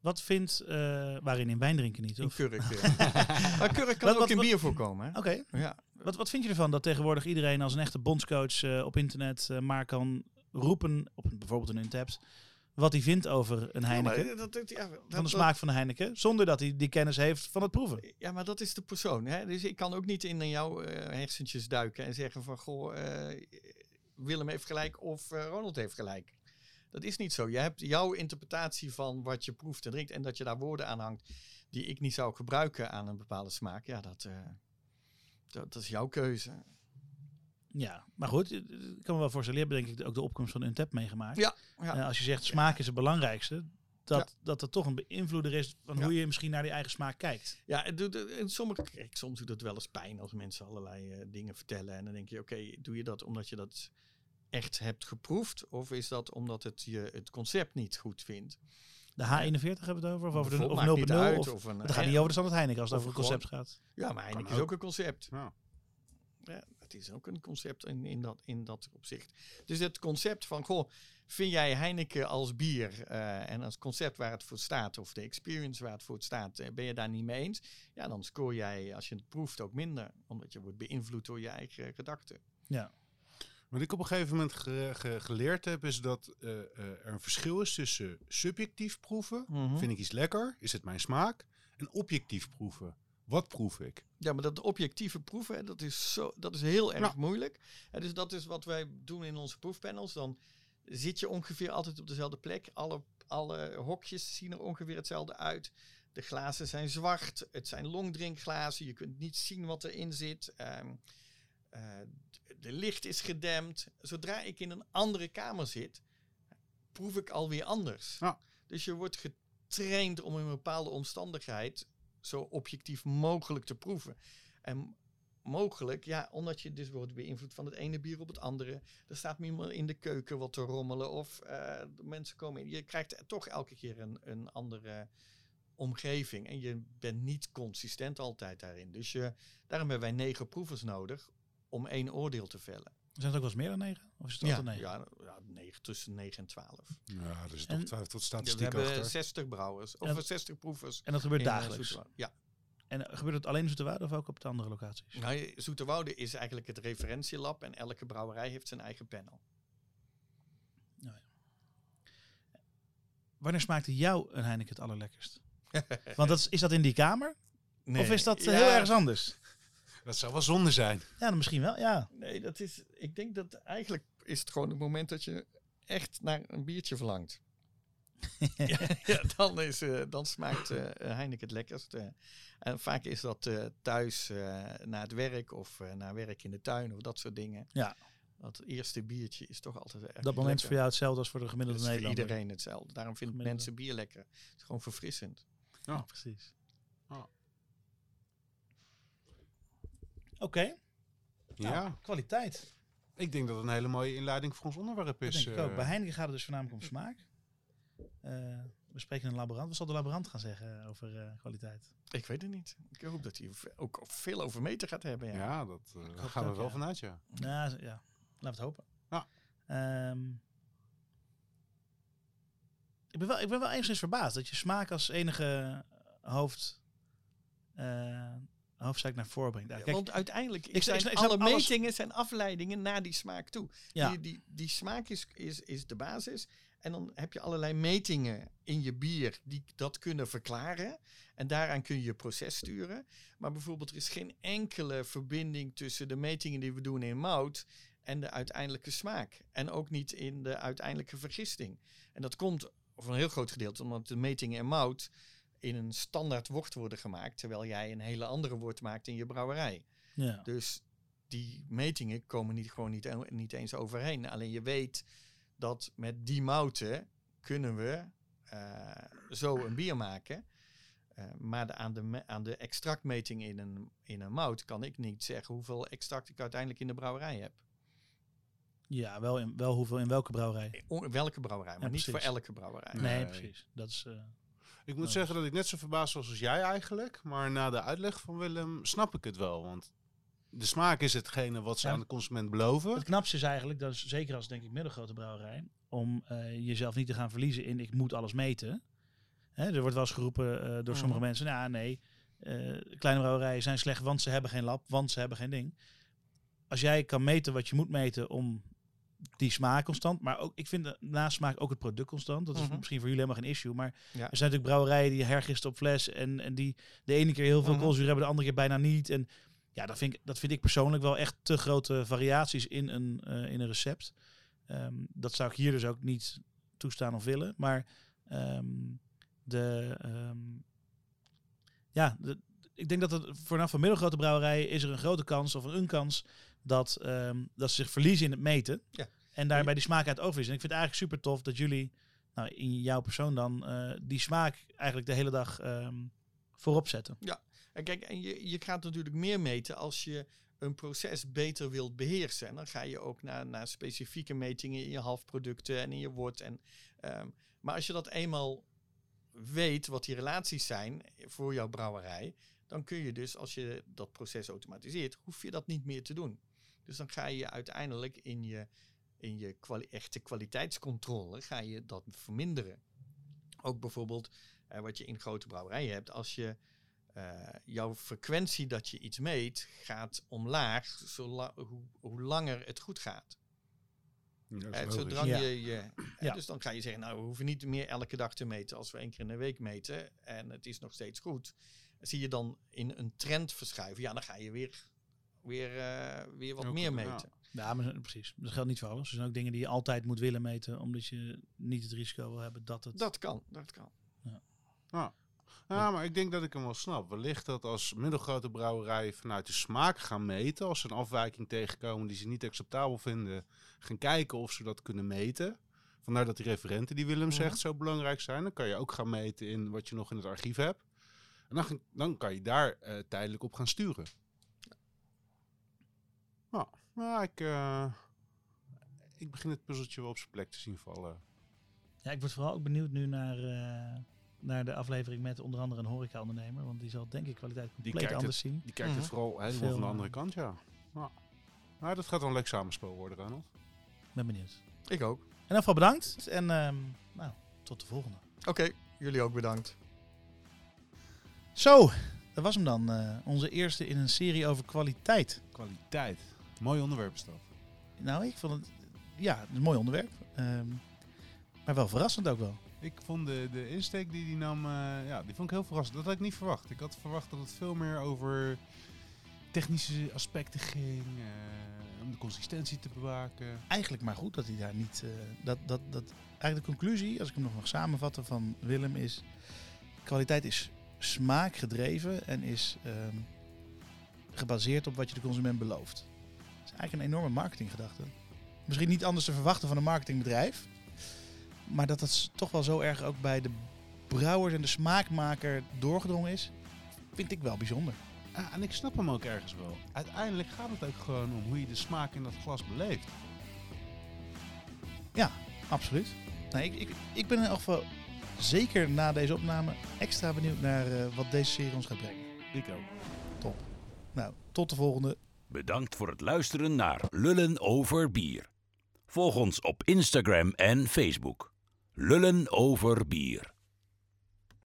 Wat vindt, eh, waarin in wijn drinken niet? In Of? kurk. eh. maar kurk kan Wat- ook wat- in bier voorkomen. Hè? Oké. Ja. Wat, wat vind je ervan dat tegenwoordig iedereen als een echte bondscoach eh, op internet eh, maar kan roepen, op een- bijvoorbeeld een Untapped, wat hij vindt over een Heineken? Ja, dat, dat- ja, dat- van de smaak van de Heineken, zonder dat hij die kennis heeft van het proeven. Ja, maar dat is de persoon. Hè? Dus ik kan ook niet in jouw eh, hersentjes duiken en zeggen van... Goh, Willem heeft gelijk of Ronald heeft gelijk. Dat is niet zo. Je hebt jouw interpretatie van wat je proeft en drinkt... en dat je daar woorden aan hangt die ik niet zou gebruiken aan een bepaalde smaak. Ja, dat, eh, dat, dat is jouw keuze. Ja, maar goed, eh, ik kan me wel voorstellen, je hebt denk ik ook de opkomst van Untapped meegemaakt. Ja, ja. Eh, als je zegt smaak is het belangrijkste, dat, dat er toch een beïnvloeder is van Ja. hoe je misschien naar die eigen smaak kijkt. Ja, het doet, in sommige, kijk, soms doet het wel eens pijn als mensen allerlei eh, dingen vertellen. En dan denk je, oké, doe je dat omdat je dat echt hebt geproefd? Of is dat omdat het je het concept niet goed vindt? De H41 hebben we het over, of over de of maakt 0.0? niet uit, Of, of een- het gaat niet over de Heineken als het over een concept gaat. Ja, maar Heineken is ook. een concept. Ja. Ja, dat is ook een concept in, in, dat, in dat opzicht. Dus het concept van, goh, vind jij Heineken als bier eh, en als concept waar het voor staat, of de experience waar het voor staat, eh, ben je daar niet mee eens? Ja, dan scoor jij, als je het proeft, ook minder. Omdat je wordt beïnvloed door je eigen gedachten. Ja. Wat ik op een gegeven moment ge- ge- geleerd heb, is dat eh, eh, er een verschil is tussen subjectief proeven, Mhm. vind ik iets lekker, is het mijn smaak, en objectief proeven. Wat proef ik? Ja, maar dat objectieve proeven, dat is, zo, dat is heel erg moeilijk. En dus dat is wat wij doen in onze proefpanels. Dan zit je ongeveer altijd op dezelfde plek. Alle, alle hokjes zien er ongeveer hetzelfde uit. De glazen zijn zwart. Het zijn longdrinkglazen. Je kunt niet zien wat erin zit. Ehm, eh, de licht is gedempt. Zodra ik in een andere kamer zit, proef ik alweer anders. Ja. Dus je wordt getraind om in een bepaalde omstandigheid zo objectief mogelijk te proeven. En mogelijk, ja, omdat je dus wordt beïnvloed van het ene bier op het andere. Er staat iemand in de keuken wat te rommelen of eh, mensen komen in. Je krijgt toch elke keer een, een andere omgeving en je bent niet consistent altijd daarin. Dus je, daarom hebben wij negen proevers nodig om één oordeel te vellen. Zijn het ook wel eens meer dan negen? Of is het Ja, altijd negen? ja, ja, negen, tussen 9 en 12. Ja, er is En- toch twijfel tot we statistiek hebben achter. 60 brouwers, of En- 60 proevers. En dat gebeurt eh, dagelijks. Zoeterwoude. Ja. En eh, gebeurt het alleen in Zoeterwoude of ook op de andere locaties? Nou, Zoeterwoude is eigenlijk het referentielab en elke brouwerij heeft zijn eigen panel. Wanneer smaakte jou een Heineken het allerlekkerst? Want dat is, is dat in die kamer? Of is dat eh, heel Ja, ergens anders? Dat zou wel zonde zijn. Ja, dan misschien wel, ja. Nee, dat is. Ik denk dat eigenlijk is het gewoon het moment dat je echt naar een biertje verlangt. ja, ja, dan, is, eh, dan smaakt eh, Heineken het lekkerst. eh. en vaak is dat eh, thuis eh, na het werk of eh, na werk in de tuin of dat soort dingen. Ja. Dat eerste biertje is toch altijd erg Dat moment is voor jou hetzelfde als voor de Dat gemiddelde voor Nederlander. iedereen hetzelfde. Daarom vinden mensen bier lekker. Het is gewoon verfrissend. Ja, precies. Ah. Oké, Ja, nou, kwaliteit. ik denk dat het een hele mooie inleiding voor ons onderwerp Dat is. denk ik ook. eh. Bij Heineken gaat het dus voornamelijk om smaak. Eh, we spreken een laborant. Wat zal de laborant gaan zeggen over eh, kwaliteit? Ik weet het niet. Ik hoop dat hij ook veel over meten gaat hebben. Ja. ja, dat eh, gaan we ook, wel ja. vanuit, ja. Ja, ja. laten we het hopen. Ja. Ehm, ik, ben wel, ik ben wel enigszins verbaasd dat je smaak als enige hoofd, eh hoofdzaak naar voren brengt. Ja, Kijk, want uiteindelijk ik zijn ik ik alle alles- metingen zijn afleidingen naar die smaak toe. ja, Die, die, die smaak is, is, is de basis. En dan heb je allerlei metingen in je bier die dat kunnen verklaren. En daaraan kun je je proces sturen. Maar bijvoorbeeld er is geen enkele verbinding tussen de metingen die we doen in mout en de uiteindelijke smaak. En ook niet in de uiteindelijke vergisting. En dat komt voor een heel groot gedeelte omdat de metingen in mout in een standaard wort worden gemaakt, terwijl jij een hele andere wort maakt in je brouwerij. ja. Dus die metingen komen niet, gewoon niet, niet eens overheen. Alleen je weet dat met die mouten kunnen we eh, zo een bier maken. Eh, maar de, aan, de, me- aan de extractmeting in een, in een mout kan ik niet zeggen hoeveel extract ik uiteindelijk in de brouwerij heb. ja wel, in, wel hoeveel in welke brouwerij. Welke brouwerij, maar Ja, niet voor elke brouwerij. Nee, Nee. precies. Dat is, eh, Ik moet Ja. zeggen dat ik net zo verbaasd was als jij eigenlijk. Maar na de uitleg van Willem snap ik het wel. Want de smaak is hetgene wat ze Ja. aan de consument beloven. Het knapste is eigenlijk, dat is zeker als denk ik middelgrote brouwerij, om eh, jezelf niet te gaan verliezen in ik moet alles meten. Hè, er wordt wel eens geroepen eh, door sommige mensen, nou nee, eh, kleine brouwerijen zijn slecht, want ze hebben geen lab, want ze hebben geen ding. Als jij kan meten wat je moet meten om die smaak constant, maar ook, ik vind de nasmaak ook het product constant. Dat is Mhm. misschien voor jullie helemaal geen issue, maar Ja. er zijn natuurlijk brouwerijen die hergisten op fles en, en die de ene keer heel veel Mhm. koolzuur hebben, de andere keer bijna niet. En ja, dat vind ik, dat vind ik persoonlijk wel echt te grote variaties in een, eh, in een recept. Ehm, dat zou ik hier dus ook niet toestaan of willen. Maar ehm, de, ehm, ja, de, ik denk dat het vanaf een middelgrote brouwerijen is er een grote kans of een kans dat, ehm, dat ze zich verliezen in het meten. Ja. En daarbij die smaak uit over is. En ik vind het eigenlijk super tof dat jullie, nou in jouw persoon dan, eh, die smaak eigenlijk de hele dag ehm, voorop zetten. En kijk, en je, je gaat natuurlijk meer meten als je een proces beter wilt beheersen. En dan ga je ook naar, naar specifieke metingen in je halfproducten en in je wort. En, ehm, maar als je dat eenmaal weet wat die relaties zijn voor jouw brouwerij, dan kun je dus, als je dat proces automatiseert, hoef je dat niet meer te doen. Dus dan ga je uiteindelijk in je, in je kwali- echte kwaliteitscontrole, ga je dat verminderen. Ook bijvoorbeeld eh, wat je in grote brouwerijen hebt, als je eh, jouw frequentie dat je iets meet gaat omlaag, hoe, hoe langer het goed gaat. Ja, zodra Ja. je, je, Ja. Dus dan ga je zeggen, nou, we hoeven niet meer elke dag te meten als we één keer in de week meten en het is nog steeds goed. Zie je dan in een trend verschuiven, ja, dan ga je weer, weer, eh, weer wat Ook, meer ja. meten. Ja, maar precies. Dat geldt niet voor alles. Er zijn ook dingen die je altijd moet willen meten, omdat je niet het risico wil hebben dat het... Dat kan, dat kan. Ja, maar ik denk dat ik hem wel snap. Wellicht dat als middelgrote brouwerijen vanuit de smaak gaan meten, als ze een afwijking tegenkomen die ze niet acceptabel vinden, gaan kijken of ze dat kunnen meten. Vandaar dat die referenten die Willem Mhm. zegt zo belangrijk zijn. Dan kan je ook gaan meten in wat je nog in het archief hebt. En dan, dan kan je daar eh, tijdelijk op gaan sturen. Nou, nou, ik, eh, ik begin het puzzeltje wel op zijn plek te zien vallen. Ja, ik word vooral ook benieuwd nu naar, eh, naar de aflevering met onder andere een horecaondernemer. Want die zal denk ik kwaliteit compleet anders zien. Die kijkt het vooral helemaal Veel, van de eh, andere kant, ja. Nou, nou, dat gaat wel een leuk samenspel worden, Ronald. Ben benieuwd. Ik ook. In ieder geval bedankt. En ehm, nou, tot de volgende. Oké, jullie ook bedankt. Zo, dat was hem dan. eh, onze eerste in een serie over kwaliteit. Kwaliteit. Mooi onderwerp is dat. Nou, ik vond het... Ja, het is een mooi onderwerp. Ehm, maar wel verrassend ook wel. Ik vond de, de insteek die die nam, eh, ja, die vond ik heel verrassend. Dat had ik niet verwacht. Ik had verwacht dat het veel meer over technische aspecten ging, eh, om de consistentie te bewaken. Eigenlijk maar goed dat hij daar niet... eh, dat, dat, dat, eigenlijk de conclusie, als ik hem nog mag samenvatten van Willem, is... Kwaliteit is smaakgedreven en is ehm, gebaseerd op wat je de consument belooft. Is eigenlijk een enorme marketinggedachte. Misschien niet anders te verwachten van een marketingbedrijf. Maar dat dat toch wel zo erg ook bij de brouwers en de smaakmaker doorgedrongen is, vind ik wel bijzonder. Ah, en ik snap hem ook ergens wel. Uiteindelijk gaat het ook gewoon om hoe je de smaak in dat glas beleeft. Absoluut. Nee, ik, ik, ik ben in elk geval zeker na deze opname extra benieuwd naar eh, wat deze serie ons gaat brengen. Ik ook. Nou, tot de volgende. Bedankt voor het luisteren naar Lullen over Bier. Volg ons op Instagram en Facebook. Lullen over Bier.